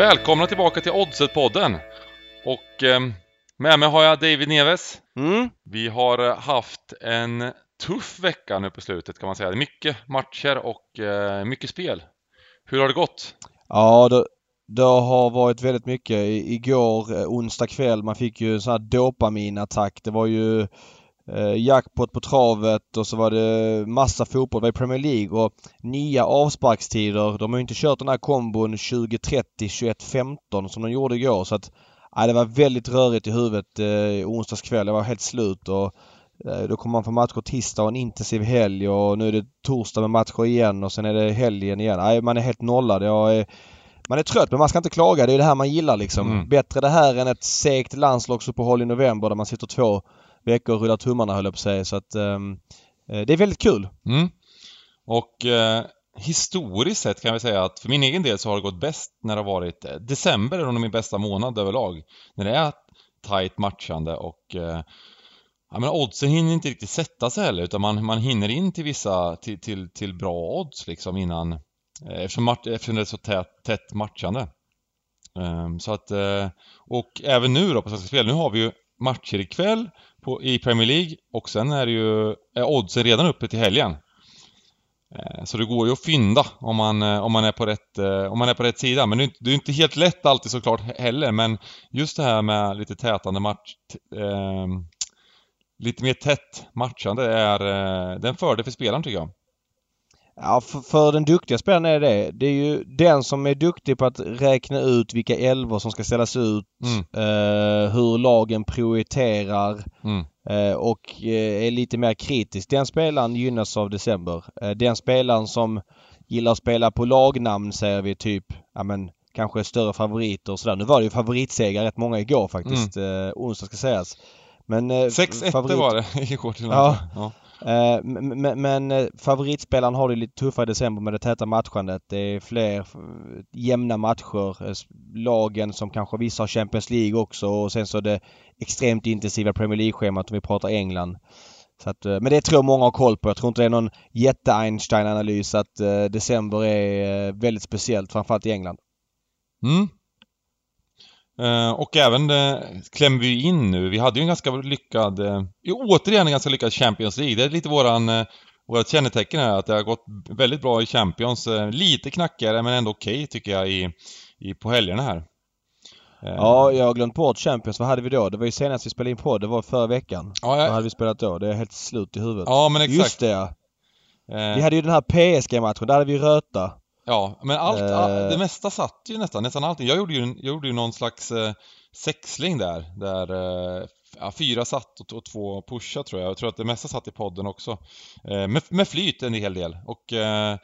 Välkomna tillbaka till Oddset-podden! Och eh, med mig har jag David Neves. Mm. Vi har eh, haft en tuff vecka nu på slutet kan man säga. Mycket matcher och eh, mycket spel. Hur har det gått? Ja, det, det har varit väldigt mycket. I, igår, eh, onsdag kväll, man fick ju en sån här dopaminattack. Det var ju eh, jackpot på travet och så var det massa fotboll. Det var i Premier League och nya avsparkstider. De har ju inte kört den här kombon 20.30, 21.15 som de gjorde igår så att ja, det var väldigt rörigt i huvudet eh, onsdags kväll. Jag var helt slut och eh, då kommer man få matcher tisdag och en intensiv helg och nu är det torsdag med matcher igen och sen är det helgen igen. Nej, man är helt nollad. Jag är, man är trött men man ska inte klaga. Det är det här man gillar liksom. Mm. Bättre det här än ett segt landslagsuppehåll i november där man sitter två veckor och rullar tummarna höll jag på att säga. Så att ehm, eh, det är väldigt kul. Mm. Och eh, historiskt sett kan vi säga att för min egen del så har det gått bäst när det har varit eh, december är nog min bästa månad överlag. När det är tight matchande och eh, Ja, men oddsen hinner inte riktigt sätta sig heller utan man, man hinner in till vissa, till, till, till bra odds liksom innan eh, eftersom, match, eftersom det är så tätt, tätt matchande. Um, så att, eh, och även nu då på Svenska Spel, nu har vi ju matcher ikväll på, i Premier League och sen är det ju, är oddsen redan uppe till helgen. Eh, så det går ju att fynda om man, eh, om man, är, på rätt, eh, om man är på rätt sida. Men det är inte- det är inte helt lätt alltid såklart heller. Men just det här med lite tätande match... t- ehm, lite mer tätt matchande är, det är en fördel för spelaren tycker jag. Ja, för, för den duktiga spelaren är det. Det är ju den som är duktig på att räkna ut vilka elvor som ska ställas ut, Mm. eh, hur lagen prioriterar Mm. eh, och eh, är lite mer kritisk. Den spelaren gynnas av december. Eh, den spelaren som gillar att spela på lagnamn säger vi typ, ja men kanske större favoriter och sådär. Nu var det ju favoritsegrar rätt många igår faktiskt. Eh, onsdag ska sägas. Men... Eh, 6-1 favorit- var det igår till Ja. ja. Eh, men eh, favoritspelaren har det lite tuffare i december med det täta matchandet. Det är fler jämna matcher. Eh, lagen som kanske vissa har Champions League också och sen så det extremt intensiva Premier League-schemat om vi pratar England. Så att, men det tror jag många har koll på. Jag tror inte det är någon jätte-Einstein-analys att december är väldigt speciellt, framförallt i England. Mm. Eh, och även eh, klämmer vi in nu. Vi hade ju en ganska lyckad, eh, återigen en ganska lyckad Champions League. Det är lite våran, eh, vårat kännetecken här att det har gått väldigt bra i Champions. Lite knackigare men ändå okej tycker jag i, i, på helgerna här. Ja, jag har glömt bort Champions. Vad hade vi då? Det var ju senast vi spelade in på. Det var förra veckan. ja, Vad jag, hade vi spelat då? Det är helt slut i huvudet. ja men exakt. Just det ja. Vi hade ju den här PSG-matchen. Där hade vi Röta. Ja, men allt, Eh. all, det mesta satt ju nästan, nästan allting. Jag gjorde ju, jag gjorde ju någon slags eh, sexling där, där eh, ja, fyra satt och, och två pusha tror jag. Jag tror att det mesta satt i podden också. Eh, med, med flyt en hel del. Och eh,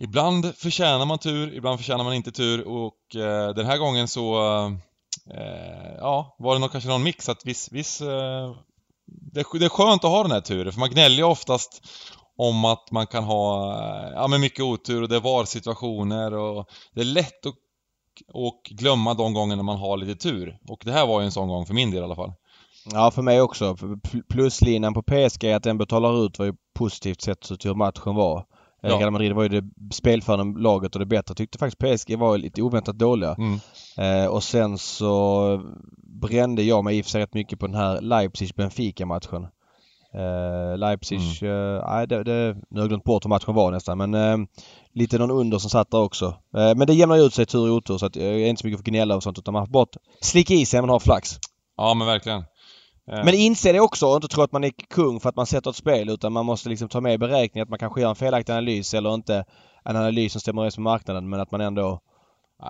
ibland förtjänar man tur, ibland förtjänar man inte tur och eh, den här gången så eh, ja, var det nog kanske någon mix att viss, viss eh, det, är- det är skönt att ha den här turen, för man gnäller ju oftast om att man kan ha eh, ja, men mycket otur och det är VAR-situationer och det är lätt att och glömma de gångerna man har lite tur. Och det här var ju en sån gång för min del i alla fall. Ja, för mig också. Pl- Pluslinan på PSG, att den betalar ut var ju positivt sett så till hur matchen var. Eh, Ja. Real Madrid var ju det spelförande laget och det bättre. Tyckte faktiskt PSG var lite oväntat dåliga. Mm. Eh, och sen så brände jag mig i och för sig rätt mycket på den här Leipzig-Benfica-matchen. Eh, Leipzig, eh, nej det, det, nu har jag glömt bort hur matchen var nästan men eh, lite någon under som satt där också. Men det jämnar ju ut sig tur och otur så att jag är inte så mycket för gnälla och sånt utan man får bara slicka i sig när man har flax. Ja men verkligen. Men inse det också och inte tro att man är kung för att man sätter ett spel utan man måste liksom ta med i beräkning att man kanske gör en felaktig analys eller inte en analys som stämmer överens med marknaden men att man ändå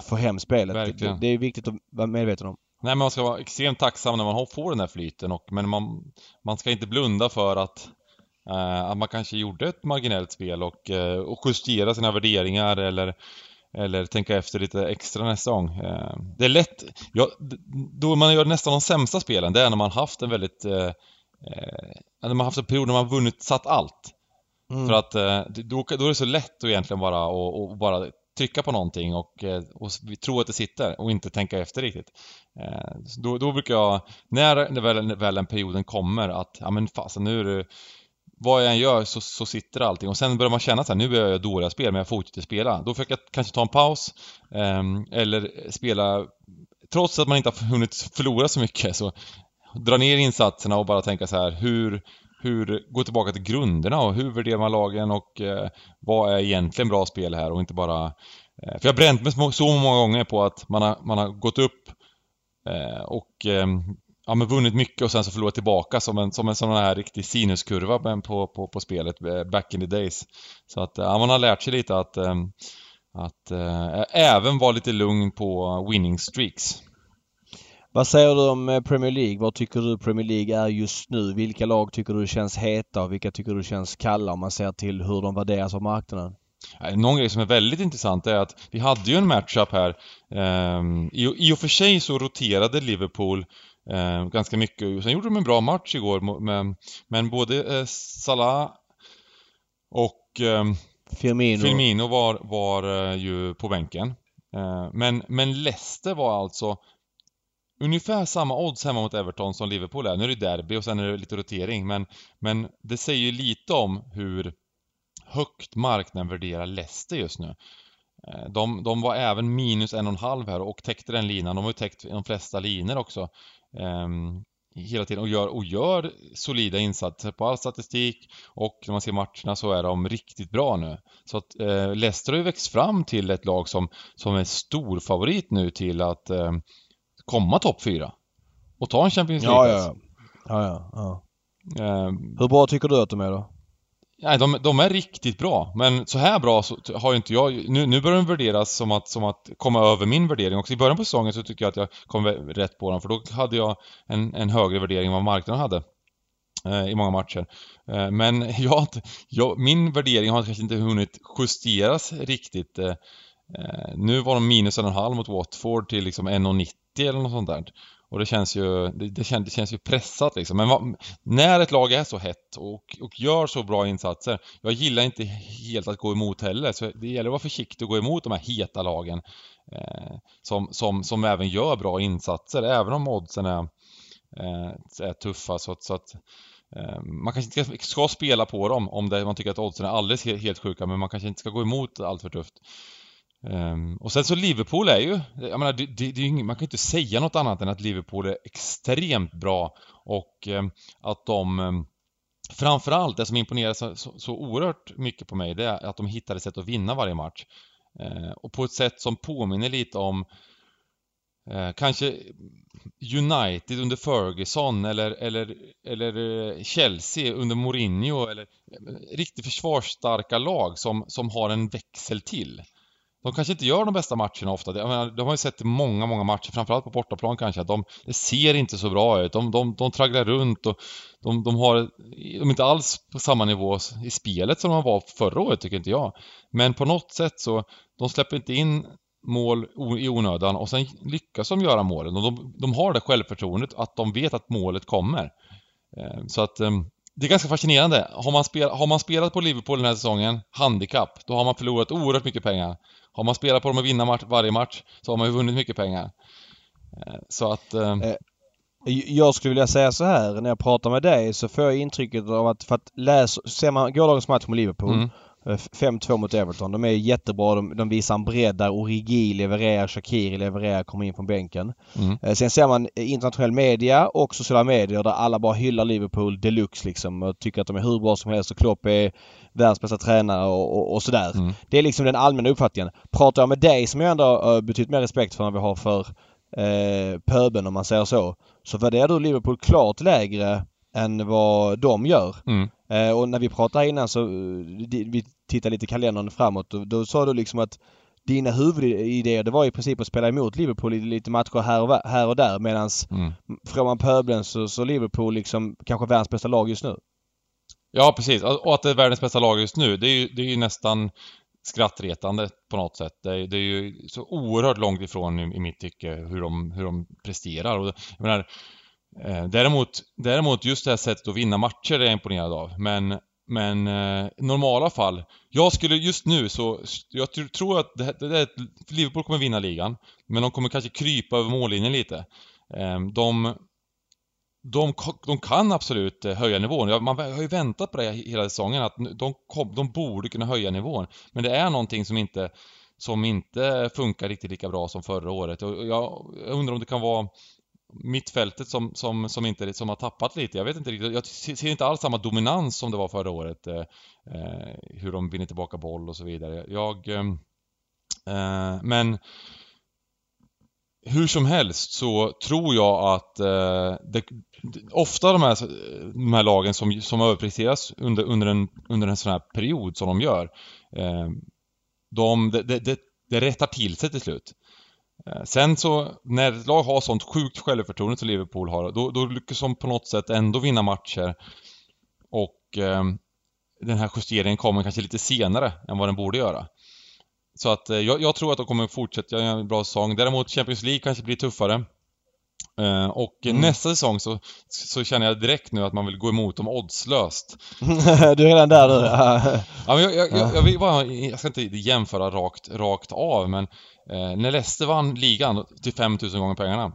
får hem spelet. Det, det är viktigt att vara medveten om. Nej men man ska vara extremt tacksam när man har- får den här flyten och, men man, man ska inte blunda för att, eh, att man kanske gjorde ett marginellt spel och, eh, och justera sina värderingar eller eller tänka efter lite extra nästa gång. Eh, Det är lätt, ja, då man gör nästan de sämsta spelen, det är när man haft en väldigt eh, eh, när man haft en period när man vunnit, satt allt. Mm. För att eh, då, då är det så lätt att egentligen bara och, och bara trycka på någonting och, eh, och tro att det sitter och inte tänka efter riktigt. Eh, då, då brukar jag, när väl, väl den perioden kommer att, ja men fasen nu är det vad jag än gör så, så sitter allting och sen börjar man känna så här, nu är jag dåliga spel men jag fortsätter spela. Då försöker jag kanske ta en paus ehm, eller spela Trots att man inte har hunnit förlora så mycket så dra ner insatserna och bara tänka så här hur hur, gå tillbaka till grunderna och hur värderar man lagen och eh, vad är egentligen bra spel här och inte bara... Eh, för jag har bränt mig så många gånger på att man har, man har gått upp eh, och eh, ja, men vunnit mycket och sen så förlorat tillbaka som en, som en sån här riktig sinuskurva på, på, på spelet eh, back in the days. Så att eh, ja, man har lärt sig lite att, eh, att eh, även vara lite lugn på winning streaks. Vad säger du om eh, Premier League? Vad tycker du Premier League är just nu? Vilka lag tycker du känns heta och vilka tycker du känns kalla om man ser till hur de värderas av marknaden? Någon grej som är väldigt intressant är att vi hade ju en matchup här. Ehm, I och för sig så roterade Liverpool ehm, ganska mycket. Sen gjorde de en bra match igår men både eh, Salah och ehm, Firmino, Firmino var, var eh, ju på bänken. Men, men Leicester var alltså ungefär samma odds hemma mot Everton som Liverpool är. Nu är det derby och sen är det lite rotering men, men det säger ju lite om hur högt marknaden värderar Leicester just nu. Eh, de, de var även minus en och en halv här och täckte den linan. De har ju täckt de flesta linor också. Ehm, hela tiden och gör, och gör solida insatser på all statistik och när man ser matcherna så är de riktigt bra nu. Så att eh, Leicester har ju växt fram till ett lag som, som är stor favorit nu till att eh, komma topp fyra. Och ta en Champions League ja, ja, ja. ja, ja. Um, Hur bra tycker du att de är då? Nej, de, de, är riktigt bra. Men så här bra så har ju inte jag... Nu, nu börjar de värderas som att, som att komma över min värdering också. I början på säsongen så tycker jag att jag kom rätt på dem. För då hade jag en, en högre värdering än vad marknaden hade. Eh, I många matcher. Eh, men jag, jag, min värdering har kanske inte hunnit justeras riktigt. Eh, eh nu var de minus en och en halv mot Watford till liksom 1,90 eller något sånt där. Och det känns ju, det, det, känns, det känns ju pressat liksom. Men vad, när ett lag är så hett och, och gör så bra insatser, jag gillar inte helt att gå emot heller. Så det gäller att vara försiktig och gå emot de här heta lagen. Eh, som, som, som även gör bra insatser, även om oddsen är, eh, är tuffa. Så att, så att eh, man kanske inte ska, ska, spela på dem om det, man tycker att oddsen är alldeles helt, helt sjuka, men man kanske inte ska gå emot allt för tufft. Um, och sen så Liverpool är ju, jag menar, det, det, det man kan ju inte säga något annat än att Liverpool är extremt bra och um, att de um, Framförallt, det som imponerar så, så, så, oerhört mycket på mig, det är att de hittade sätt att vinna varje match. Uh, och på ett sätt som påminner lite om uh, kanske United under Ferguson eller, eller, eller eh, Chelsea under Mourinho eller eh, riktigt försvarsstarka lag som, som har en växel till. De kanske inte gör de bästa matcherna ofta. Jag menar, de har ju sett många, många matcher, framförallt på bortaplan kanske, att de, det ser inte så bra ut. De, de, de tragglar runt och de, de har, de är inte alls på samma nivå i spelet som de var förra året, tycker inte jag. Men på något sätt så, de släpper inte in mål i onödan och sen lyckas de göra målen och de, de har det självförtroendet att de vet att målet kommer. Eh, så att ehm, det är ganska fascinerande. Har man, spel, har man spelat på Liverpool den här säsongen, handikapp, då har man förlorat oerhört mycket pengar. Har man spelat på dem och vinna match, varje match så har man ju vunnit mycket pengar. Eh, så att... Eh... eh jag skulle vilja säga så här när jag pratar med dig så får jag intrycket av att för att läsa, ser man gårdagens match med Liverpool mm. 5-2 eh, mot Everton. De är jättebra. De, de visar en bredd där Origi levererar, Shakiri levererar, kommer in från bänken. Mm. Sen ser man internationell media och sociala medier där alla bara hyllar Liverpool deluxe liksom och tycker att de är hur bra som helst och Klopp är världens bästa tränare och, och, och sådär. Mm. Det är liksom den allmänna uppfattningen. Pratar jag med dig som jag ändå har betytt mer respekt för än vi har för eh, pöben om man säger så. Så värderar du Liverpool klart lägre än vad de gör. Mm. Eh, och när vi pratade innan så vi tittade lite kalendern framåt då, då sa du liksom att dina huvudidéer det var i princip att spela emot Liverpool i lite matcher här och, här och där medans mm. frågar man pöbeln så, så Liverpool liksom kanske världens bästa lag just nu. Ja, precis. Och att det är världens bästa lag just nu, det är ju, det är ju nästan skrattretande på något sätt. Det är, det är ju så oerhört långt ifrån i, i mitt tycke hur de, hur de presterar. Och, jag menar, eh, Eh, däremot, däremot just det här sättet att vinna matcher är jag imponerad av. Men, men eh, normala fall, jag skulle just nu så, jag tror att det, det, det, Liverpool kommer vinna ligan. Men de kommer kanske krypa över mållinjen lite. Eh, de de, de kan absolut eh, höja nivån. Man har ju väntat på det hela säsongen att de, kom, de borde kunna höja nivån. Men det är någonting som inte, som inte funkar riktigt lika bra som förra året. Och jag undrar om det kan vara mittfältet som, som, som, inte, som har tappat lite. Jag vet inte riktigt. Jag ser inte alls samma dominans som det var förra året. Eh, eh hur de vinner tillbaka boll och så vidare. Jag... Ehm, eh, men hur som helst så tror jag att eh, det, ofta de här, de här lagen som, som överpresteras under, under, en, under en sån här period som de gör, eh, de, det, det, det rättar till sig till slut. Eh, sen så, när ett lag har sånt sjukt självförtroende som Liverpool har, då, då lyckas de på något sätt ändå vinna matcher. Och eh, den här justeringen kommer kanske lite senare än vad den borde göra. Så att eh, jag, jag, tror att de kommer fortsätta göra en bra säsong. Däremot Champions League kanske blir tuffare. Uh, och mm. nästa säsong så, så känner jag direkt nu att man vill gå emot dem oddslöst. du är redan där nu? ja, men jag, jag, jag, jag, vill bara, jag ska inte jämföra rakt, rakt av men uh, när Leicester vann ligan till 5000 gånger pengarna.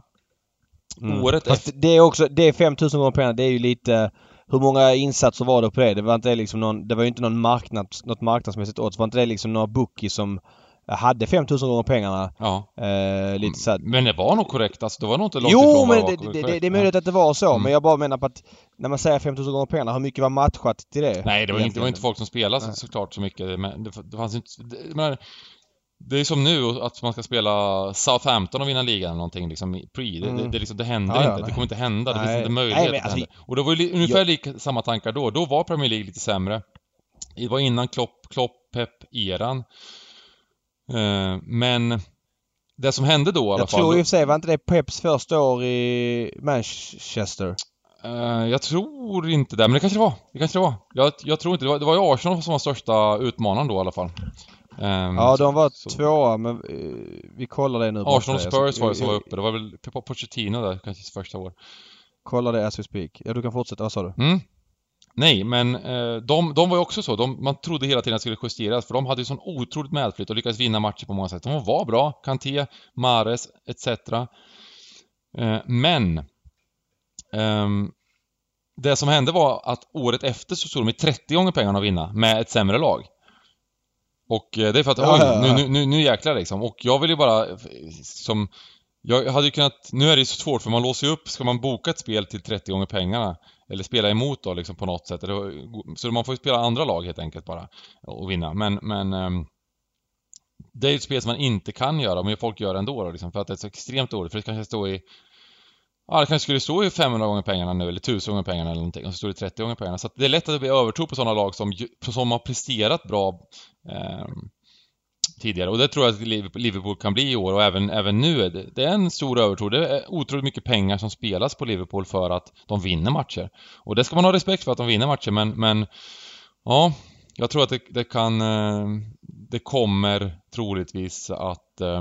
Mm. Året efter... Det är också, det är 5000 gånger pengarna, det är ju lite hur många insatser var det på det? Det var inte liksom någon, det var ju inte någon marknad, något marknadsmässigt odds. Var inte det liksom några bookies som hade 5000 gånger pengarna. Ja. Eh, lite så Men det var nog korrekt alltså. Det var nog inte långt jo, men det, det, det, det, är möjligt att det var så. Mm. Men jag bara menar på att när man säger 5000 gånger pengarna, hur mycket var matchat till det? Nej, det var, inte, det var inte folk som spelade så, såklart så mycket. Men det, det fanns inte... Det, men, det är som nu att man ska spela Southampton och vinna ligan eller någonting liksom pre. Det, mm. det, liksom, det händer ja, inte. Ja, det kommer inte hända. Det finns inte möjlighet nej, alltså, Och det var ju ungefär lika, samma tankar då. Då var Premier League lite sämre. Det var innan Klopp, Klopp Pep-eran. Uh, men det som hände då i alla jag fall... Jag tror i och för sig, var inte det Peps första år i Manchester? Uh, jag tror inte det, men det kanske det var. Det kanske det var. Jag, jag tror inte det var. Det var ju Arsenal som var största utmanaren då i alla fall. Um, ja, de var så... tvåa men vi, vi kollar det nu. Arsenal Spurs var som var uppe. Det var väl Pochettino där kanske första år. Kolla det as we speak. Ja, du kan fortsätta. Vad sa du? Mm. Nej, men eh, de, de var ju också så. De, man trodde hela tiden att det skulle justeras för de hade ju sån otroligt medflytt och lyckades vinna matcher på många sätt. De var bra. Kanté, Mares etc. Eh, men eh, det som hände var att året efter så stod de i 30 gånger pengarna att vinna med ett sämre lag. Och eh, det är för att, ja, oj, ja. Nu, nu, nu jäklar liksom. Och jag vill ju bara, som... Jag hade ju kunnat, nu är det ju så svårt för man låser ju upp, ska man boka ett spel till 30 gånger pengarna eller spela emot då liksom på något sätt. Så man får ju spela andra lag helt enkelt bara och vinna. Men, men ehm, det är ju ett spel som man inte kan göra, men folk gör det ändå då, liksom, för att det är så extremt dåligt. För det kanske står i Ja, det kanske skulle stå i 500 gånger pengarna nu, eller 1000 gånger pengarna eller någonting, och så står det 30 gånger pengarna. Så det är lätt att det blir övertro på sådana lag som, som har presterat bra eh, tidigare. Och det tror jag att Liverpool kan bli i år och även, även nu. Är det, det är en stor övertro. Det är otroligt mycket pengar som spelas på Liverpool för att de vinner matcher. Och det ska man ha respekt för att de vinner matcher, men, men ja, jag tror att det, det kan... Eh, det kommer troligtvis att eh,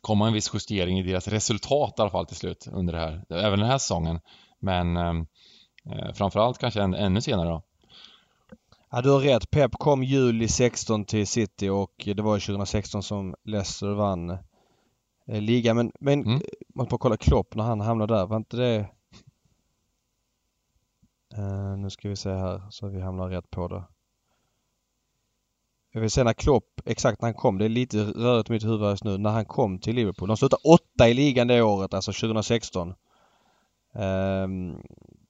komma en viss justering i deras resultat i alla fall till slut under det här, även den här säsongen. Men eh, eh framförallt kanske än, ännu senare då. Ja, du har rätt. Pep kom juli 16 till City och det var 2016 som Leicester vann eh, ligan. Men, men mm. man får kolla Klopp när han hamnade där. Var inte det... Uh, nu ska vi se här så vi hamnar rätt på det. Jag vill säga när Klopp, exakt när han kom, det är lite rörigt i mitt huvud just nu, när han kom till Liverpool. De slutade åtta i ligan det året, alltså 2016. Um,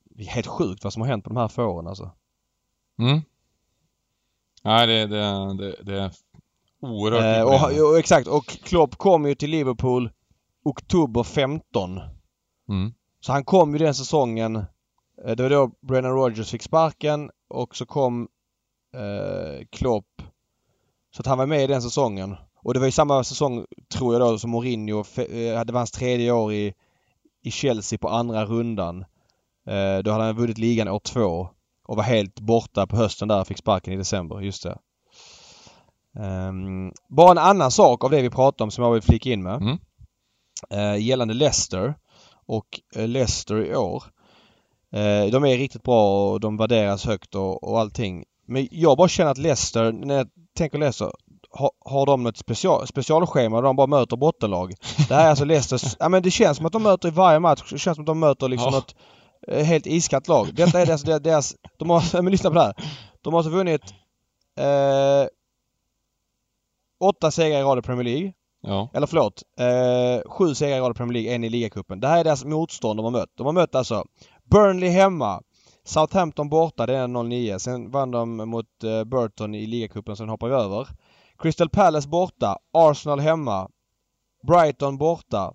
det är helt sjukt vad som har hänt på de här få åren alltså. Mm. Nej, det, det, det, det är oerhört eh, och, och, Exakt, och Klopp kom ju till Liverpool oktober 15. Mm. Så han kom ju den säsongen. Eh, det var då Brennan Rogers fick sparken och så kom eh, Klopp. Så att han var med i den säsongen. Och det var ju samma säsong, tror jag då, som Mourinho. Eh, det var hans tredje år i, i Chelsea på andra rundan. Eh, då hade han vunnit ligan år två och var helt borta på hösten där, fick sparken i december. Just det. Um, bara en annan sak av det vi pratade om som jag vill flika in med. Mm. Uh, gällande Leicester och uh, Leicester i år. Uh, de är riktigt bra och de värderas högt och, och allting. Men jag bara känner att Leicester, när jag tänker Leicester, har, har de något special, specialschema där de bara möter bottenlag? Det här är alltså Leicesters... ja men det känns som att de möter i varje match. Det känns som att de möter liksom ja. något eh, helt iskallt lag. Detta är deras, deras de har, men lyssna på det här. De har alltså vunnit eh, åtta segrar i rad i Premier League. Ja. Eller förlåt. Eh, sju segrar i rad i Premier League, en i ligacupen. Det här är deras motstånd de har mött. De har mött alltså Burnley hemma. Southampton borta, det är 0-9. Sen vann de mot eh, Burton i ligacupen, sen hoppar vi över. Crystal Palace borta. Arsenal hemma. Brighton borta.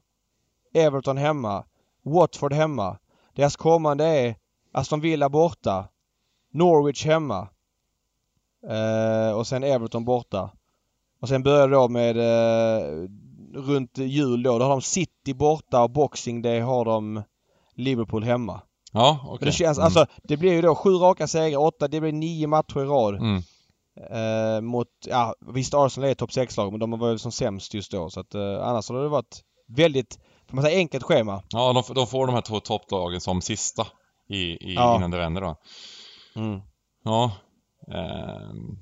Everton hemma. Watford hemma. Deras kommande är Aston Villa borta. Norwich hemma. Eh, och sen Everton borta. Och sen börjar det då med eh, runt jul då. Då har de City borta och Boxing Day har de Liverpool hemma. Ja, okej. Men det känns, Mm. alltså det blir ju då sju raka segrar, åtta, det blir nio matcher i rad. Mm. Eh, mot, ja visst Arsenal är topp 6-lag men de var väl som sämst just då så att eh, annars har det varit väldigt, får man säga enkelt schema. Ja, de, de får de här två topplagen som sista i, i, Ja. innan det vänder då. Mm. Ja. ehm,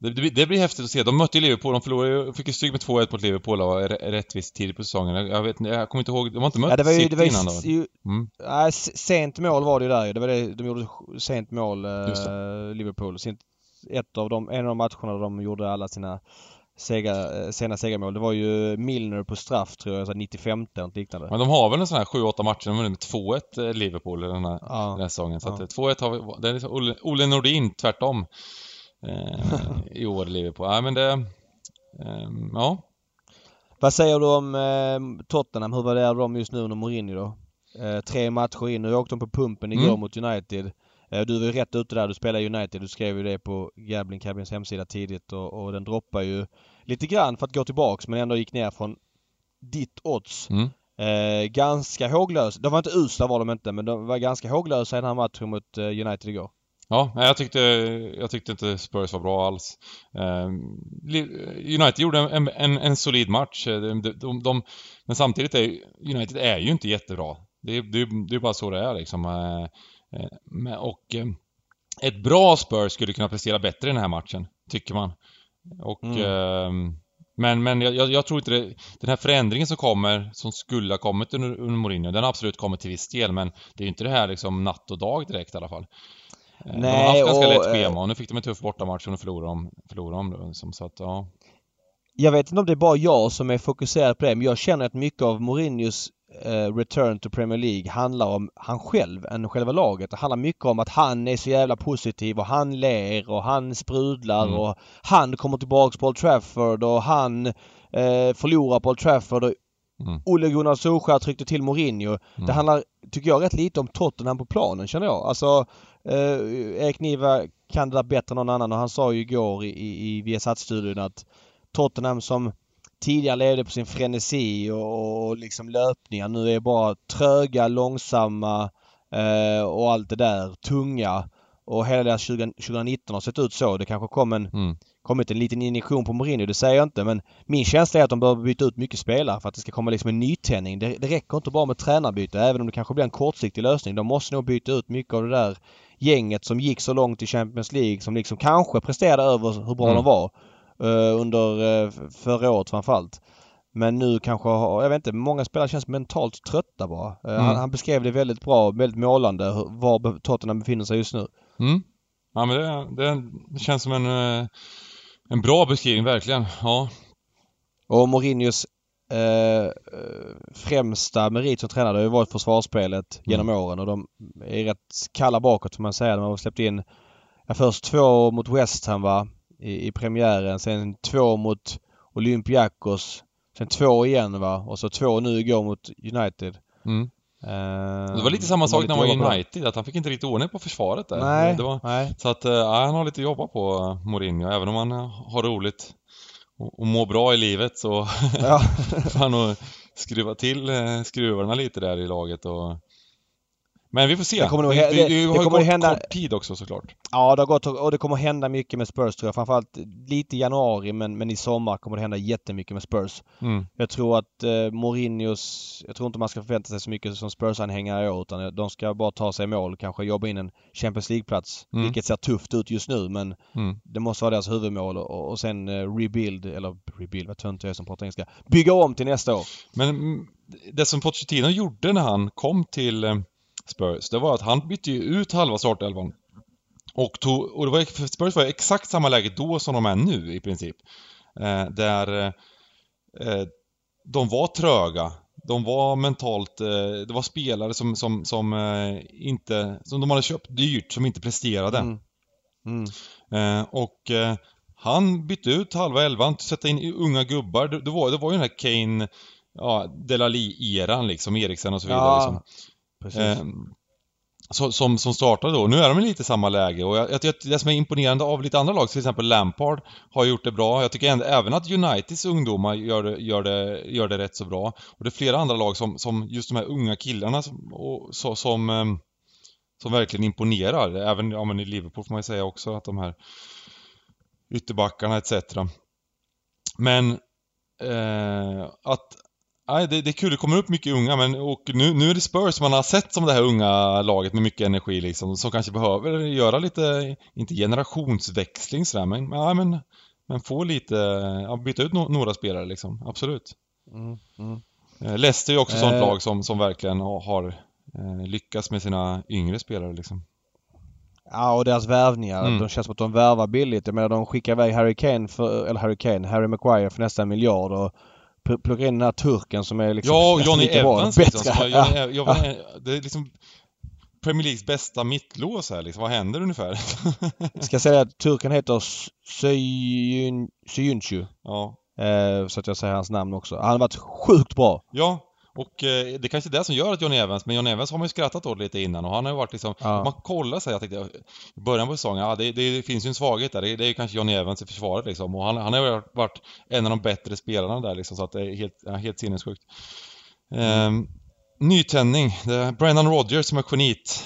det, det, det blir häftigt att se. De mötte ju Liverpool, de förlorade ju, fick ju stryk med 2-1 mot Liverpool och rättvist tidigt på säsongen. Jag, vet jag kommer inte ihåg, de har inte mött Ja det var ju, City det var ju, innan då? ju Mm. nej, sent mål var det ju där ju. Det var det, de gjorde sent mål eh, Liverpool. Sent, ett av de, en av de matcherna de gjorde alla sina seger, eh, sena segermål. Det var ju Milner på straff tror jag, så 95 eller något liknande. Men de har väl en sån här 7-8 matcher, de har med 2-1 eh, Liverpool den här, Ja. den här säsongen. Så Ja. att eh, 2-1 har vi, det är liksom Olle, Olle Nordin tvärtom. Eh, I år Liverpool. Ja men det, ehm, ja. Vad säger du om eh, Tottenham? Hur värderar dem just nu under Mourinho då? Eh, tre matcher in. Nu åkte de på pumpen igår Mm. mot United. Eh, du var ju rätt ute där. Du spelar United. Du skrev ju det på Gambling Cabins hemsida tidigt och, och den droppar ju lite grann för att gå tillbaks men ändå gick ner från ditt odds. Mm. Eh, ganska håglösa. De var inte usla var de inte men de var ganska håglösa i den här matchen mot eh, United igår. Ja, jag tyckte, jag tyckte inte Spurs var bra alls. Ehm, United gjorde en, en, en solid match. Eh, De, de, de, men samtidigt är United är ju inte jättebra. Det, det, det är bara så det är liksom. Eh, eh, Och eh, ett bra Spurs skulle kunna prestera bättre i den här matchen, tycker man. Och, Mm. ehm, men men jag, jag tror inte det, den här förändringen som kommer, som skulle ha kommit under, under Mourinho, den har absolut kommit till viss del men det är ju inte det här liksom natt och dag direkt i alla fall. Eh, de har Nej, haft ganska och, lätt eh, schema och nu fick de en tuff bortamatch och nu förlorade de, förlorade de då, liksom, så att ja. Jag vet inte om det är bara jag som är fokuserad på det men jag känner att mycket av Mourinhos eh, return to Premier League handlar om han själv än själva laget. Det handlar mycket om att han är så jävla positiv och han ler och han sprudlar Mm. och han kommer tillbaks på Old Trafford och han eh, förlorar på Old Trafford och Mm. Ole Gunnar Solskjaer tryckte till Mourinho. Mm. Det handlar, tycker jag, rätt lite om Tottenham på planen känner jag. Alltså eh, Erik Niva kan det där bättre än någon annan och han sa ju igår i, i, i Viasat-studion att Tottenham som tidigare levde på sin frenesi och, och liksom löpningar nu är bara tröga, långsamma eh, och allt det där. Tunga. Och hela deras 20, 2019 har sett ut så. Det kanske kom en, Mm. kommit en liten injektion på Mourinho, det säger jag inte. Men min känsla är att de behöver byta ut mycket spelare för att det ska komma liksom en nytändning. Det, det räcker inte bara med tränarbyte även om det kanske blir en kortsiktig lösning. De måste nog byta ut mycket av det där gänget som gick så långt i Champions League som liksom kanske presterade över hur bra Mm. de var under uh, förra året framförallt. Men nu kanske, jag vet inte, många spelare känns mentalt trötta bara. Eh, Mm. han, han beskrev det väldigt bra, väldigt målande, var Tottenham befinner sig just nu. Mm. Ja men det, det, känns som en, eh, en bra beskrivning verkligen. Ja. Och Mourinhos eh, eh, främsta merit som tränare har ju varit försvarsspelet genom åren och de är rätt kalla bakåt får man säga. De har släppt in ja, först två mot West Ham va, i, i premiären. Sen två mot Olympiakos. Sen två igen va och så två nu igår mot United. Mm. Eh, Det var lite samma sak lite när han var i. United, att han fick inte riktigt ordning på försvaret där. Nej, var, nej. så att, eh, ja, han har lite att jobba på, Mourinho. Även om han eh, har roligt och, och mår bra i livet så Ja. får han nog skruva till skruvarna lite där i laget och... Men vi får se. Det kommer nog det, det, det, har kommer gått hända- kort tid också såklart. Ja, det har gått och det kommer hända mycket med Spurs tror jag. Framförallt lite i januari men, men i sommar kommer det hända jättemycket med Spurs. Mm. Jag tror att eh, Mourinhos... Jag tror inte man ska förvänta sig så mycket som Spurs-anhängare i år utan de ska bara ta sig i mål. Kanske jobba in en Champions League-plats. Mm. Vilket ser tufft ut just nu men Mm. det måste vara deras huvudmål och, och sen eh, rebuild, eller rebuild, vad tönt jag är som pratar engelska. Bygga om till nästa år. Men mm, det som Pochettino gjorde när han kom till, eh, Spurs, det var att han bytte ju ut halva startelvan. Och, tog, och det var, Spurs var exakt samma läge då som de är nu i princip. Eh, där eh, de var tröga. De var mentalt, eh, det var spelare som, som, som eh, inte, som de hade köpt dyrt, som inte presterade. Mm. Mm. Eh, och eh, han bytte ut halva elvan, sätta in unga gubbar. Det, det, var, det var ju den här Kane, ja, Delali-eran liksom, Eriksen och så vidare. Ja, liksom precis. Eh, som, som startade då. Nu är de i lite samma läge och jag, jag, det som är imponerande av lite andra lag, till exempel Lampard, har gjort det bra. Jag tycker även att Uniteds ungdomar gör det, gör det, gör det rätt så bra. Och det är flera andra lag som, som just de här unga killarna som, och, så, som, ehm, som verkligen imponerar. Även ja, men i Liverpool får man ju säga också att de här ytterbackarna etc. Men eh, att Nej, det, det, är kul. Det kommer upp mycket unga, men och nu, nu är det Spurs man har sett som det här unga laget med mycket energi liksom, som kanske behöver göra lite, inte generationsväxling sådär, men, ja, men, men få lite, ja, byta ut no, några spelare liksom, absolut. Mm, mm. Eh, Leicester är också ett eh. sånt lag som, som verkligen har eh, lyckats med sina yngre spelare liksom. Ja och deras värvningar. Mm. De känns som att de värvar billigt. Jag menar de skickar iväg Harry Kane för, eller Harry Kane, Harry Maguire för nästan en miljard och plocka in den här turken som är liksom Ja, Johnny Evans liksom. Bättre. Johnny, ja. Johnny, ja. Det är liksom Premier Leagues bästa mittlås här liksom. Vad händer ungefär? Ska jag säga att turken heter Syunshu. Ja. Eh, så att jag säger hans namn också. Han har varit sjukt bra. Ja, och eh, det är kanske är det som gör att Johnny Evans, men Johnny Evans har man ju skrattat åt lite innan och han har ju varit liksom, ja. man kollar sig, jag tänkte i början på säsongen, ja det, det, finns ju en svaghet där, det, det är ju kanske Johnny Evans i försvaret liksom och han, han har ju varit en av de bättre spelarna där liksom så att det är helt, ja, helt sinnessjukt. Mm. Eh, nytändning, det är Brennan Rodgers som är genit.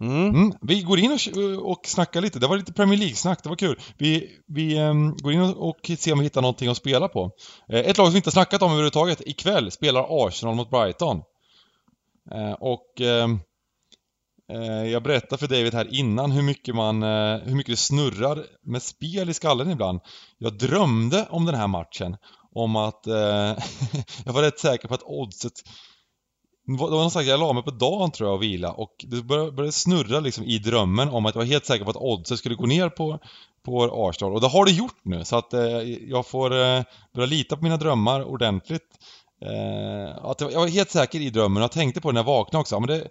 Mm. Mm. Vi går in och, och snackar lite. Det var lite Premier League-snack, det var kul. Vi, vi um, går in och, och ser om vi hittar någonting att spela på. Eh, ett lag som vi inte har snackat om överhuvudtaget. Ikväll spelar Arsenal mot Brighton. Eh, och ehm, eh, jag berättade för David här innan hur mycket man, eh, hur mycket det snurrar med spel i skallen ibland. Jag drömde om den här matchen. Om att eh, jag var rätt säker på att oddset det var någon slags, jag la mig på dagen tror jag och vila och det började, började snurra liksom i drömmen om att jag var helt säker på att oddset skulle gå ner på, på Arsenal och det har det gjort nu så att eh, jag får eh, börja lita på mina drömmar ordentligt. Eh, att jag var helt säker i drömmen och jag tänkte på det när jag vaknade också. Men det,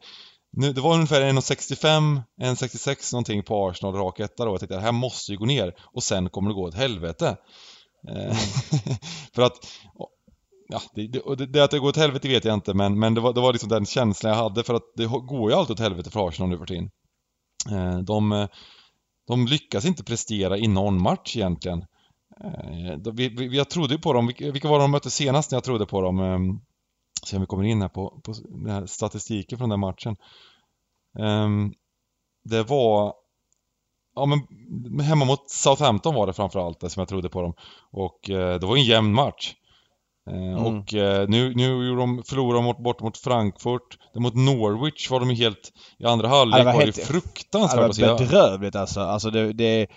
nu, det var ungefär 1,65, 1,66 någonting på Arsenal rak etta då. Jag tänkte att det här måste ju gå ner och sen kommer det gå åt helvete. Eh, mm. för att Ja, det, det, det, att det går åt helvete vet jag inte men, men det, var, det var liksom den känslan jag hade för att det går ju alltid åt helvete för Arsenal nu för tiden. Eh, de, de lyckas inte prestera i någon match egentligen. Eh, vi, vi, jag trodde ju på dem, vilka var de mötte senast när jag trodde på dem? Ehm, se om vi kommer in här på, på den här statistiken från den matchen. Ehm, det var Ja men hemma mot Southampton var det framförallt det som jag trodde på dem. Och eh, det var en jämn match. Eh, mm. Och eh, nu, nu de, förlorade de bort mot Frankfurt. Mot Norwich var de helt... I andra halvlek var, var det fruktansvärt Det var bedrövligt alltså. Alltså det... det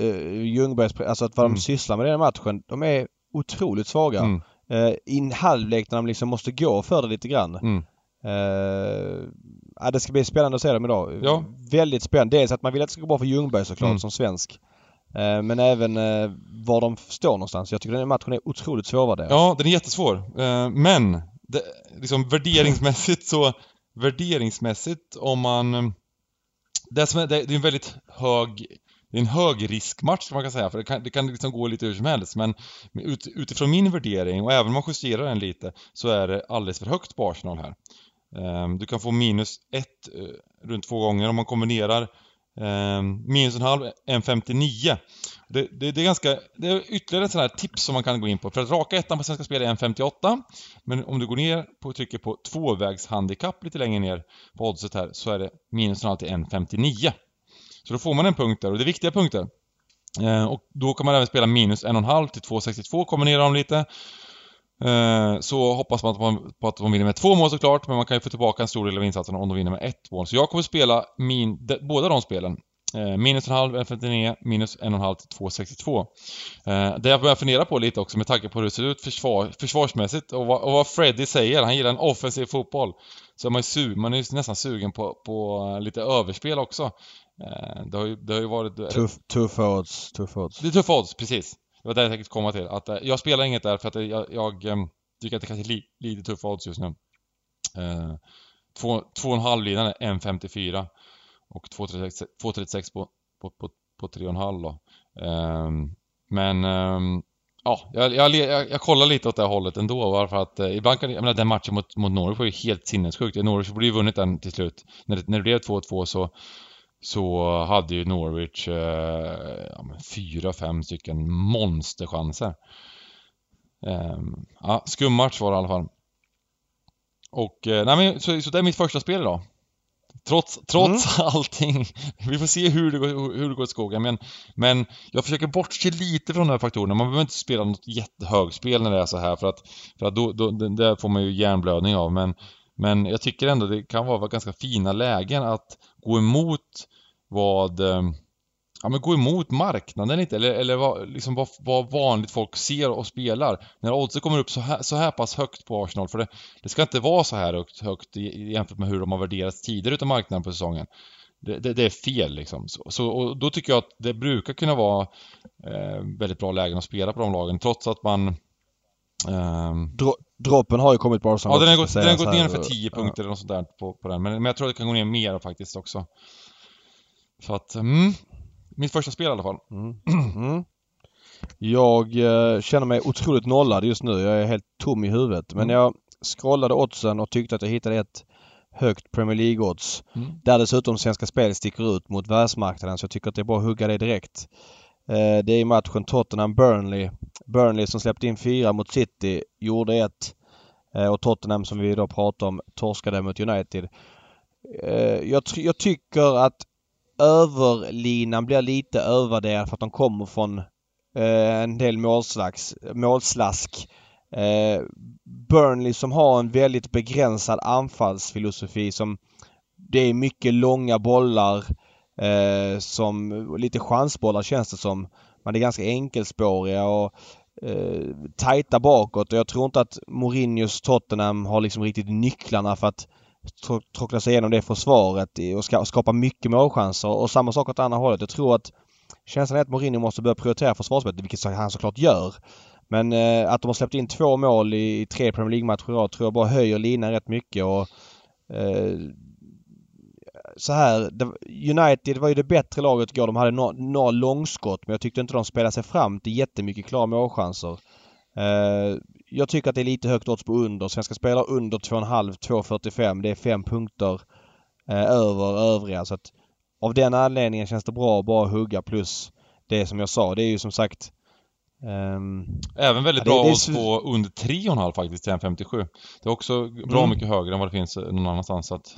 uh, Ljungbergs... Alltså att vad mm. de sysslar med i den matchen. De är otroligt svaga. Mm. Uh, I en halvlek när de liksom måste gå för det lite grann. Mm. Uh, ja, det ska bli spännande att se dem idag. Ja. Väldigt spännande. Dels att man vill att det ska gå bra för Ljungberg såklart mm. som svensk. Eh, men även eh, var de står någonstans. Jag tycker den här matchen är otroligt svårvärderad. Ja, den är jättesvår. Eh, men, det, liksom värderingsmässigt så, värderingsmässigt om man... Det, som är, det är en väldigt hög det är en högriskmatch man kan säga, för det kan, det kan liksom gå lite hur som helst. Men ut, utifrån min värdering, och även om man justerar den lite, så är det alldeles för högt på Arsenal här. Du kan få minus ett runt två gånger om man kombinerar Ehm, minus en halv, 1,59. Det, det, det, är ganska, det är ytterligare ett sånt här tips som man kan gå in på. För att raka ettan på Svenska Spel är 1,58. Men om du går ner och trycker på tvåvägshandikapp lite längre ner på oddset här så är det minus en halv till 1,59. Så då får man en punkt där och det är viktiga punkter. Eh, och då kan man även spela minus en och en halv till 2,62, kombinera dem lite. Eh, så hoppas man på att de vinner med två mål såklart, men man kan ju få tillbaka en stor del av insatserna om de vinner med ett mål. Så jag kommer spela min, de, båda de spelen. Eh, minus en halv 1,59, minus en och en halv till 2,62. Eh, det jag börjar fundera på lite också med tanke på hur det ser ut försvar, försvarsmässigt och vad, och vad Freddy säger. Han gillar en offensiv fotboll. så är man ju su man är nästan sugen på, på lite överspel också. Eh, det har ju, det har ju varit... Tuff, tuff odds, tuff odds. Det är tuffa odds, precis. Det var det jag tänkte komma till. Att, eh, jag spelar inget där för att eh, jag, jag ehm, tycker att det kanske är li, lite tuffa odds just nu. Eh, 2,5-linan är 1,54 och 2,36 på, på, på, på 3,5 då. Eh, men eh, ja, jag, jag, jag, jag kollar lite åt det hållet ändå varför att eh, ibland kan jag menar den matchen mot, mot Norwich var ju helt sinnessjukt. Norwich borde ju vunnit den till slut. När, när det blev 2-2 så så hade ju Norwich eh, fyra, fem stycken monsterchanser. Eh, ja, skummatch var det i alla fall. Och, eh, nej men, så, så det är mitt första spel idag. Trots, trots mm. allting. Vi får se hur det, går, hur det går i skogen. Men, men jag försöker bortse lite från de här faktorerna. Man behöver inte spela något jättehögspel när det är så här för att, för att då, då, det får man ju hjärnblödning av. Men, men jag tycker ändå det kan vara ganska fina lägen att gå emot vad eh, ja, men gå emot marknaden lite eller, eller vad, liksom vad, vad vanligt folk ser och spelar. När oddset kommer upp så här, så här pass högt på Arsenal, för det, det ska inte vara så här högt, högt jämfört med hur de har värderats tidigare utav marknaden på säsongen. Det, det, det, är fel liksom. Så, så, och då tycker jag att det brukar kunna vara eh, väldigt bra lägen att spela på de lagen trots att man eh, Dro droppen har ju kommit på Arsenal. Ja, den har gått, den har gått ner för 10 punkter eller något sånt där på, på den. Men, men jag tror att det kan gå ner mer faktiskt också. Så att, mm, mitt första spel i alla fall. Mm. Mm. Jag eh, känner mig otroligt nollad just nu. Jag är helt tom i huvudet. Men mm. jag scrollade oddsen och tyckte att jag hittade ett högt Premier League-odds. Mm. Där dessutom Svenska Spel sticker ut mot världsmarknaden så jag tycker att det är bara att hugga det direkt. Eh, det är matchen Tottenham-Burnley. Burnley som släppte in fyra mot City gjorde ett. Eh, och Tottenham som vi då pratar om torskade mot United. Eh, jag, jag tycker att överlinan blir lite övervärderad för att de kommer från en del målslags, målslask. Burnley som har en väldigt begränsad anfallsfilosofi som det är mycket långa bollar eh, som lite chansbollar känns det som. Man är ganska enkelspåriga och eh, tajta bakåt och jag tror inte att Mourinhos Tottenham har liksom riktigt nycklarna för att tråckla sig igenom det försvaret och skapa mycket målchanser. Och samma sak åt andra hållet. Jag tror att känslan är att Mourinho måste börja prioritera försvarsspelet, vilket han såklart gör. Men eh, att de har släppt in två mål i, i tre Premier League-matcher tror jag bara höjer linan rätt mycket och eh, så här, United var ju det bättre laget igår. De hade några no, långskott men jag tyckte inte de spelade sig fram till jättemycket klara målchanser. Eh, jag tycker att det är lite högt odds på under. Svenska spelare under 2,5, 2,45. Det är fem punkter eh, över övriga. Så att av den anledningen känns det bra att bara hugga plus det som jag sa. Det är ju som sagt Um, Även väldigt ja, bra odds på under 3,5 faktiskt till 1,57. Det är också bra mm. mycket högre än vad det finns någon annanstans så att...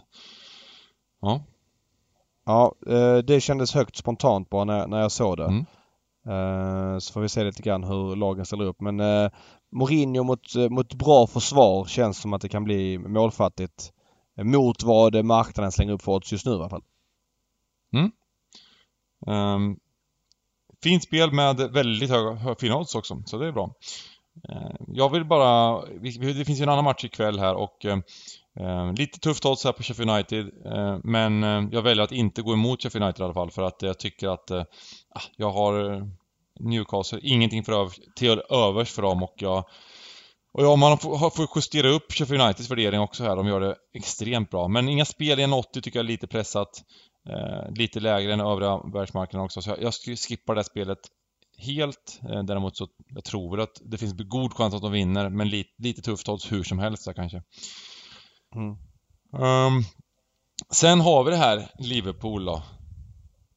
Ja. Ja, eh, det kändes högt spontant bara när, när jag såg det. Mm. Uh, så får vi se lite grann hur lagen ställer upp. Men uh, Mourinho mot, mot bra försvar känns som att det kan bli målfattigt. Mot vad marknaden slänger upp för odds just nu i alla fall. Mm. Um, fint spel med väldigt höga, fina odds också, så det är bra. Uh, jag vill bara, det finns ju en annan match ikväll här och Eh, lite tufft odds här på Sheffield United eh, men eh, jag väljer att inte gå emot Sheffield United i alla fall för att jag tycker att ah, jag har Newcastle, ingenting för över, till övers för dem och jag och ja, man får, justera upp Sheffield Uniteds värdering också här. De gör det extremt bra. Men inga spel i 1,80 tycker jag är lite pressat. Eh, lite lägre än övriga världsmarknaden också. Så jag, jag skippar det spelet helt. Eh, däremot så jag tror jag att det finns god chans att de vinner. Men lite, lite tufft odds hur som helst där kanske. Mm. Um, sen har vi det här Liverpool då.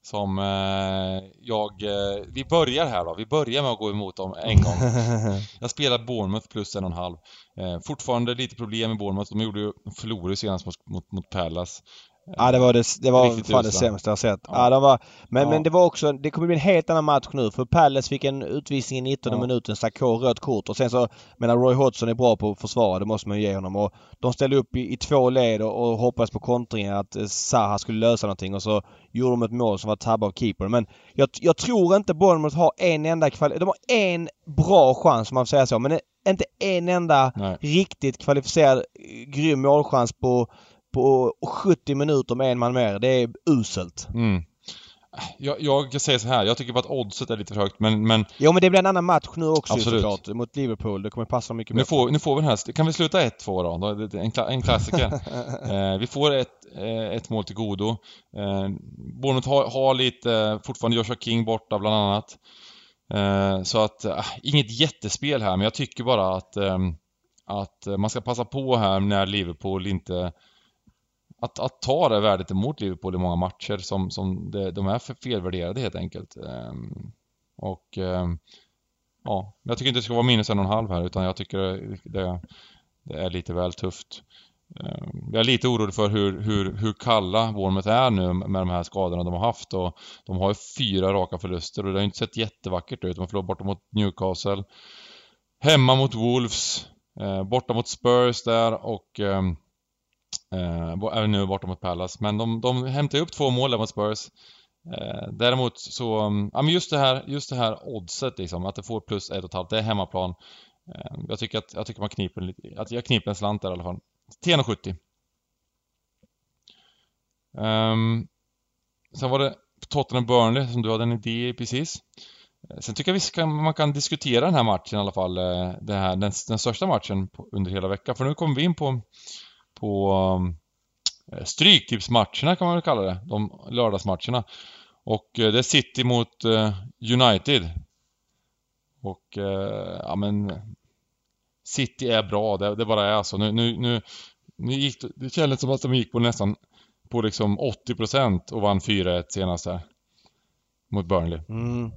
Som eh, jag... Eh, vi börjar här då. Vi börjar med att gå emot dem en gång. jag spelar Bournemouth plus en och en halv. Eh, fortfarande lite problem med Bournemouth. De gjorde ju förlorade senast mot, mot, mot Palace. Ja det var det, det var fan det sämsta jag sett. Ja. ja det var, men, ja. men det var också, det kommer bli en helt annan match nu för Palace fick en utvisning i 19 ja. minuten, Sakho rött kort och sen så, menar Roy Hodgson är bra på att försvara, det måste man ju ge honom och de ställde upp i, i två led och, och hoppades på kontringar att eh, Zaha skulle lösa någonting och så gjorde de ett mål som var tabbe av keepern. Men jag, jag tror inte Bournemouth har en enda kvalitet, de har en bra chans om man får säga så, men inte en enda Nej. riktigt kvalificerad grym målchans på på 70 minuter med en man mer. Det är uselt. Mm. Jag, jag säger så här, jag tycker bara att oddset är lite för högt men... men... Jo men det blir en annan match nu också Absolut. såklart mot Liverpool. Det kommer passa mycket nu får, nu får vi den här, kan vi sluta 1-2 då? En, en klassiker. eh, vi får ett, eh, ett mål till godo. Eh, Bournemouth har, har lite, fortfarande Joshua King borta bland annat. Eh, så att, äh, inget jättespel här men jag tycker bara att, äh, att man ska passa på här när Liverpool inte att, att ta det värdet emot Liverpool i många matcher som, som det, de är för felvärderade helt enkelt. Ehm, och ehm, ja, jag tycker inte det ska vara minus en och en halv här utan jag tycker det, det är lite väl tufft. Ehm, jag är lite orolig för hur, hur, hur kalla Bournemouth är nu med de här skadorna de har haft och de har ju fyra raka förluster och det har inte sett jättevackert ut. De har förlorat borta mot Newcastle, hemma mot Wolves, eh, borta mot Spurs där och Eh, även nu borta mot Palace. Men de, de hämtar upp två mål där mot Spurs. Eh, däremot så, mm, ja men just det här, just det här oddset liksom, att det får plus ett och ett halvt, det är hemmaplan. Eh, jag tycker att, jag tycker man kniper lite, att jag kniper en slant där i alla fall. 10,70. Um, ehm, sen var det Tottenham Burnley som du hade en idé i precis. Eh, sen tycker jag vi ska, man kan diskutera den här matchen i alla fall, eh, det här, den, den största matchen på, under hela veckan. För nu kommer vi in på på um, eh, Stryktipsmatcherna kan man väl kalla det, de lördagsmatcherna. Och eh, det är City mot eh, United. Och ja men City är bra, det, det bara är så. Nu, nu, nu, nu gick, det kändes som att de gick på nästan på liksom 80% och vann 4-1 senast här. Mot Burnley. Mm.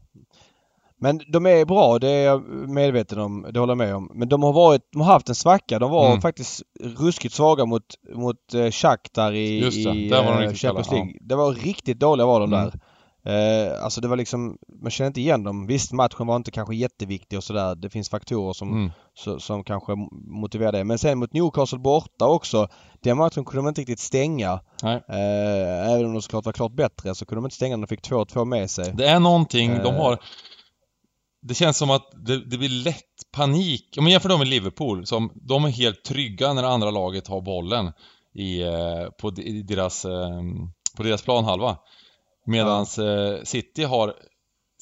Men de är bra, det är jag medveten om. Det håller jag med om. Men de har varit, de har haft en svacka. De var mm. faktiskt ruskigt svaga mot, mot uh, Shakhtar i, Just det, i där var de uh, Champions League. Ja. Det var riktigt dåliga var de mm. där. Uh, alltså det var liksom, man känner inte igen dem. Visst matchen var inte kanske jätteviktig och sådär. Det finns faktorer som, mm. så, som kanske motiverar det. Men sen mot Newcastle borta också. Den matchen kunde de inte riktigt stänga. Uh, även om de såklart var klart bättre så kunde de inte stänga. De fick 2-2 med sig. Det är någonting, de har det känns som att det, det blir lätt panik. Om man jämför dem med Liverpool, som de är helt trygga när andra laget har bollen i, eh, på, i deras, eh, på deras planhalva. Medan ja. Eh, City har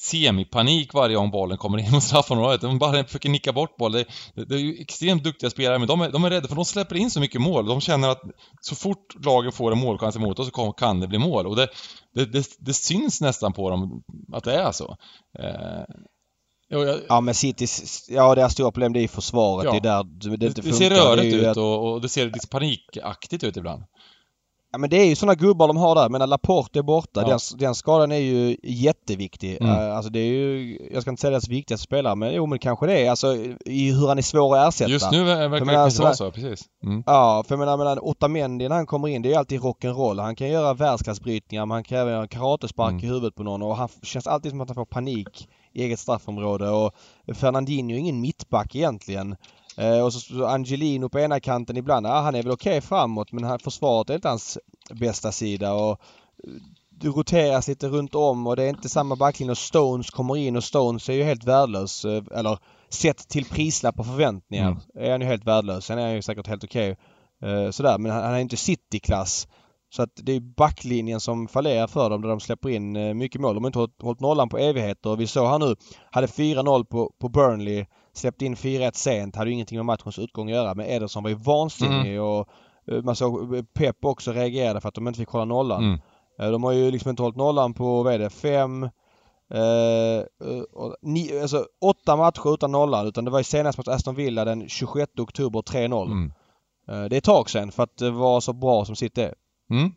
semipanik varje gång bollen kommer in mot straffområdet. De bara försöker nicka bort bollen. Det, det, är ju extremt duktiga spelare, men de är, de är rädda för de släpper in så mycket mål. De känner att så fort lagen får en målchans emot oss så kan det bli mål. Och det, det, det, det syns nästan på dem att det är så. Eh, Jo, jag... Ja men City, ja deras stora problem det är försvaret. Ja. Det är där det, det inte funkar. Det ser rörigt ut att... och, och, det ser lite panikaktigt ut ibland. Ja men det är ju sådana gubbar de har där. Men Laporte är borta. Ja. Den, den skadan är ju jätteviktig. Mm. Uh, alltså det är ju, jag ska inte säga deras viktigaste spelare men jo men kanske det är. Alltså i hur han är svår att ersätta. Just nu verkar det alltså, vara så, precis. Mm. Ja, för jag menar, menar Otamendi när han kommer in, det är ju alltid rock'n'roll. Han kan göra världsklassbrytningar men han kan även göra karatespark mm. i huvudet på någon och han känns alltid som att han får panik eget straffområde och Fernandinho är ingen mittback egentligen. Eh, och så Angelino på ena kanten ibland. Ja, han är väl okej okay framåt men han, försvaret är inte hans bästa sida. Och det roteras lite runt om och det är inte samma backlinje och Stones kommer in och Stones är ju helt värdelös. Eh, eller sett till prislapp och förväntningar mm. är han ju helt värdelös. Sen är han ju säkert helt okej. Okay. Eh, sådär men han, han är inte cityklass. Så att det är backlinjen som fallerar för dem där de släpper in eh, mycket mål. De har inte hållit, nollan på evigheter. Vi såg här nu, hade 4-0 på, på Burnley, släppte in 4-1 sent, hade ju ingenting med matchens utgång att göra. Men Ederson var ju vansinnig mm. och eh, man såg eh, Pep också reagerade för att de inte fick hålla nollan. Mm. De har ju liksom inte hållit nollan på, vad är det, fem Eh, ni, alltså åtta matcher utan nollan utan det var ju senast mot Aston Villa den 26 oktober 3-0. Mm. Det är ett tag sedan för att det var så bra som sitt är. Mm.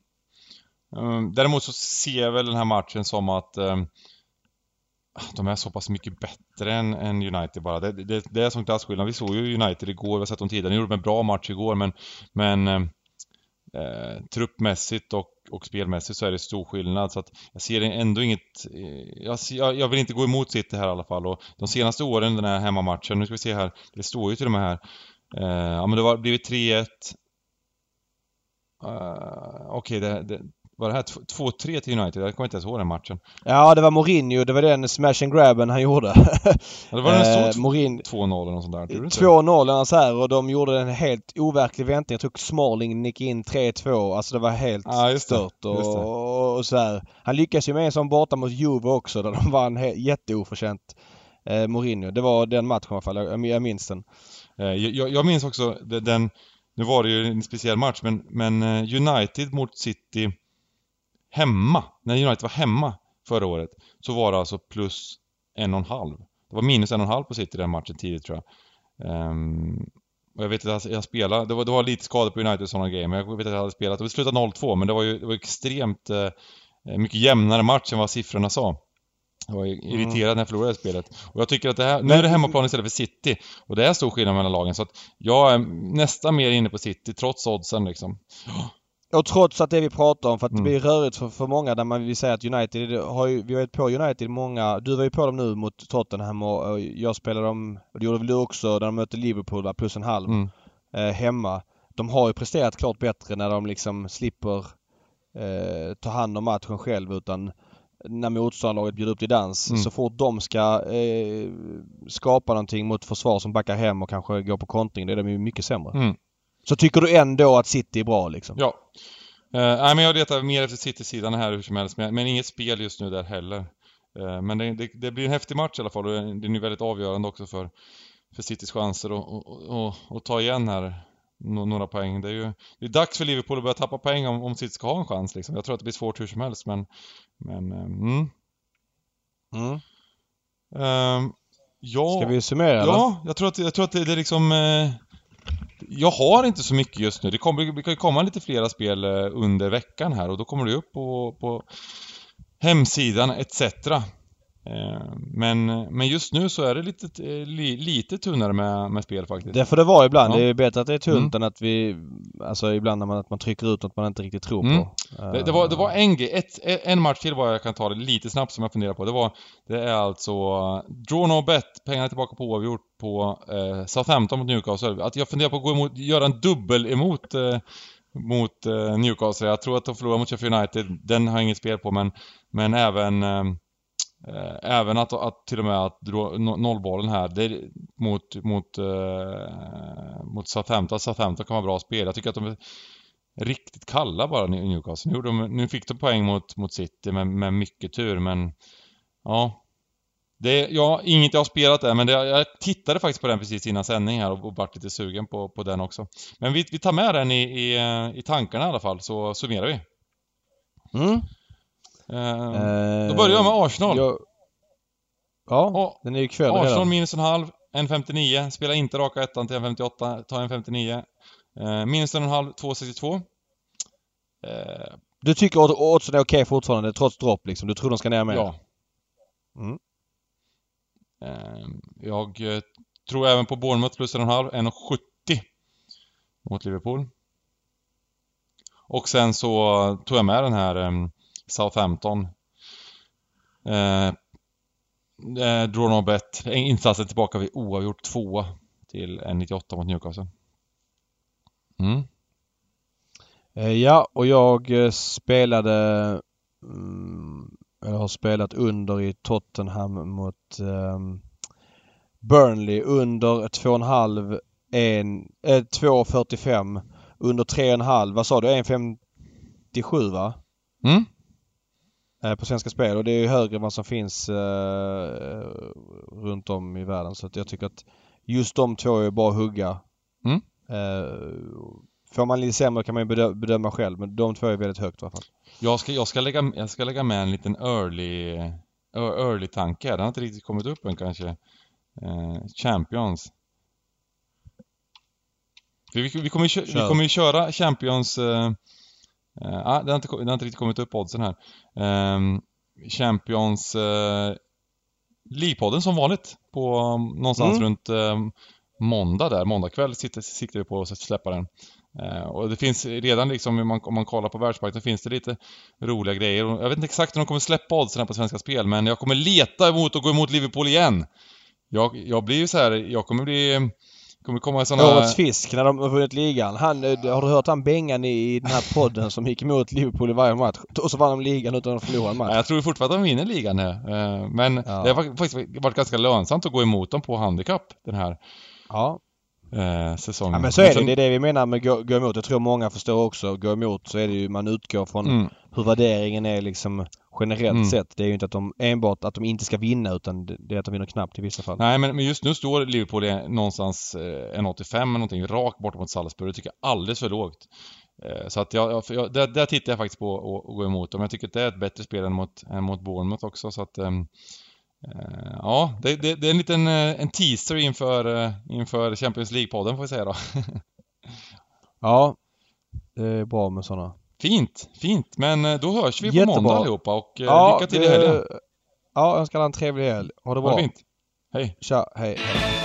Ehm, däremot så ser jag väl den här matchen som att um, de är så pass mycket bättre än, än United bara. Det, det, det är som klasskillnad. Vi såg ju United igår, vi har sett dem tidigare. De gjorde en bra match igår men, men um, eh, truppmässigt och, och spelmässigt så är det stor skillnad. Så att jag ser ändå inget... Eh, jag, jag vill inte gå emot City här i alla fall. Och de senaste åren, den här hemmamatchen, nu ska vi se här. Det står ju till och med här. Eh, ja men det har blivit 3-1 Uh, Okej, okay, det, det, var det här 2-3 till United? Jag kommer inte ens ihåg den matchen. Ja, det var Mourinho. Det var den smash and grabben han gjorde. Ja, det var den Eh, stod Mourinho... 2-0 eller något sånt där. gjorde det inte? 2-0 eller så här och de gjorde en helt overklig vändning. Jag tror Smalling gick in 3-2. Alltså det var helt det. stört och, och, så här. Han lyckas ju med en sån borta mot Juve också där de vann he- jätteoförtjänt. Eh, Mourinho. Det var den matchen i alla fall. Jag, jag minns den. Eh, Jag, jag minns också de- den, nu var det ju en speciell match, men, men eh, United mot City hemma, när United var hemma förra året, så var det alltså plus en och en halv. Det var minus en och en halv på City den matchen tidigt tror jag. Um, och jag vet att jag, spelade, det var, det var lite skador på United och sådana grejer, men jag vet att jag hade spelat, och det slutade 0-2, men det var ju det var extremt eh, eh, mycket jämnare match än vad siffrorna sa. Jag var irriterad när jag förlorade spelet. Och jag tycker att det här, nu är det hemmaplan istället för City. Och det är stor skillnad mellan lagen, så att jag är nästan mer inne på City, trots oddsen liksom. Och trots att det vi pratar om, för att Mm. det blir rörigt för, för många där man vill säga att United har ju, vi har ju på United många, du var ju på dem nu mot Tottenham och, och jag spelade dem, och det gjorde väl du också, när de mötte Liverpool va, plus en halv Mm. eh, hemma. De har ju presterat klart bättre när de liksom slipper eh, ta hand om matchen själv utan när motståndarlaget bjuder upp till dans. Mm. Så fort de ska eh, skapa någonting mot försvar som backar hem och kanske går på kontring, då är de ju mycket sämre. Mm. Så tycker du ändå att City är bra liksom? Ja. Eh, nej, men jag letar mer efter City-sidan här hur som helst, men, men inget spel just nu där heller. Eh, men det, det, det blir en häftig match i alla fall och det är nu väldigt avgörande också för, för Citys chanser att och, och, och, ta igen här nå- några poäng. Det är ju det är dags för Liverpool att börja tappa poäng om, om City ska ha en chans liksom. Jag tror att det blir svårt hur som helst, men... men eh, mm. Mm. Ehm, ja, Ska vi summera eller? Ja, jag tror att, jag tror att det, det är liksom... Eh, jag har inte så mycket just nu. Det, kommer, det kan ju komma lite flera spel eh, under veckan här och då kommer det upp på, på hemsidan etc. Eh, men, men just nu så är det lite, eh, li, lite tunnare med, med spel faktiskt. Det får det vara ibland. Ja. Det är bättre att det är tunt Mm. än att vi... Alltså ibland när man, att man trycker ut något man inte riktigt tror Mm. på. Det, det, var, det var en ett, en match till bara jag kan ta det lite snabbt som jag funderar på. Det var, det är alltså draw no bet, pengarna tillbaka på oavgjort på eh, Southampton mot Newcastle. Att jag funderar på att gå emot, göra en dubbel emot eh, mot eh, Newcastle. Jag tror att de förlorar mot Sheffield United, den har jag inget spel på men, men även eh, eh, Eh, även att, att till och med att nollbollen här det, är mot, mot, eh, mot Southampton. Southampton kan vara bra spel. Jag tycker att de är riktigt kalla bara Newcastle. Nu, de, nu fick de poäng mot, mot City med, med mycket tur men ja. Det, ja, inget jag har spelat där men det, jag tittade faktiskt på den precis innan sändning här och, och vart lite sugen på, på den också. Men vi, vi tar med den i, i, eh, i tankarna i alla fall så summerar vi. Mm. Eh, då börjar jag med Arsenal. Jag... Ja, Ja, den är ju ikväll Arsenal redan. minus en halv, en 59. Spelar inte raka ettan till en 58, ta en 59. Eh, minus en och halv, 2,62. Eh, Du tycker att oddsen är okej fortfarande trots dropp liksom? Du tror de ska ner mer? ja. Mm. Eh, jag eh, tror även på Bournemouth plus en och en halv, 1,70 mot Liverpool. Och sen så tog jag med den här eh, Southampton. Eh, eh, draw no bet. Insatsen tillbaka vid oavgjort tvåa till 1,98 mot Newcastle. Mm. Eh, Ja, och jag eh, spelade... Mm, jag har spelat under i Tottenham mot ehm, Burnley under 2,5 en, eh, 2,45 under 3,5. Vad sa du? 1,57 va? Mm. Eh, på Svenska Spel och det är ju högre än vad som finns eh, runt om i världen så att jag tycker att just de två är bara att hugga. Mm. Eh, får man lite sämre kan man ju bedö- bedöma själv men de två är väldigt högt i alla fall. Jag ska, jag ska, lägga, jag ska lägga med en liten early, early tanke. Den har inte riktigt kommit upp än kanske. Eh, Champions. För vi, vi, kommer ju, kö- vi kommer ju köra Champions... Eh, ah, det, har inte, det har inte riktigt kommit upp oddsen här. Eh, Champions... Eh, League-podden som vanligt på um, någonstans Mm. runt eh, måndag där. Måndag kväll sitter, siktar vi på att släppa den. Eh, och det finns redan liksom, om man, om man kollar på världsmarknaden, finns det lite roliga grejer. Jag vet inte exakt om de kommer släppa oddsen här på Svenska Spel, men jag kommer leta emot att gå emot Liverpool igen. Jag, jag blir ju så här, jag kommer bli kommer komma sådana... Årets fisk när de har vunnit ligan. Han, eh, har du hört han Bengan i, den här podden som gick emot Liverpool i varje match? Och så vann de ligan utan att förlora en match. Jag tror fortfarande att de vinner ligan nu. Eh, Men Ja. det har faktiskt varit ganska lönsamt att gå emot dem på handikapp den här Ja. Eh, säsongen. ja men så är det. Det är det vi menar med gå, gå emot. Jag tror många förstår också. Gå emot så är det ju man utgår från Mm. hur värderingen är liksom generellt Mm. sett. Det är ju inte att de enbart att de inte ska vinna utan det är att de vinner knappt i vissa fall. Nej, men men just nu står Liverpool i någonstans eh, 1,85 eller någonting rakt bort mot Salzburg. Det tycker jag är alldeles för lågt. Eh, Så att jag, jag, där, där tittar jag faktiskt på att gå emot dem. Jag tycker att det är ett bättre spel än mot, än mot Bournemouth också. Så att, eh, ja, det, det, det är en liten eh, en teaser inför, eh, inför Champions League-podden får vi säga då. Ja. Det är bra med sådana. Fint, fint. Men eh, då hörs vi på Jättebra. måndag allihopa och eh, lycka till i helgen. Ja, önskar alla en trevlig helg. Ha det Ha bra. det fint. Hej. Tja, hej. hej.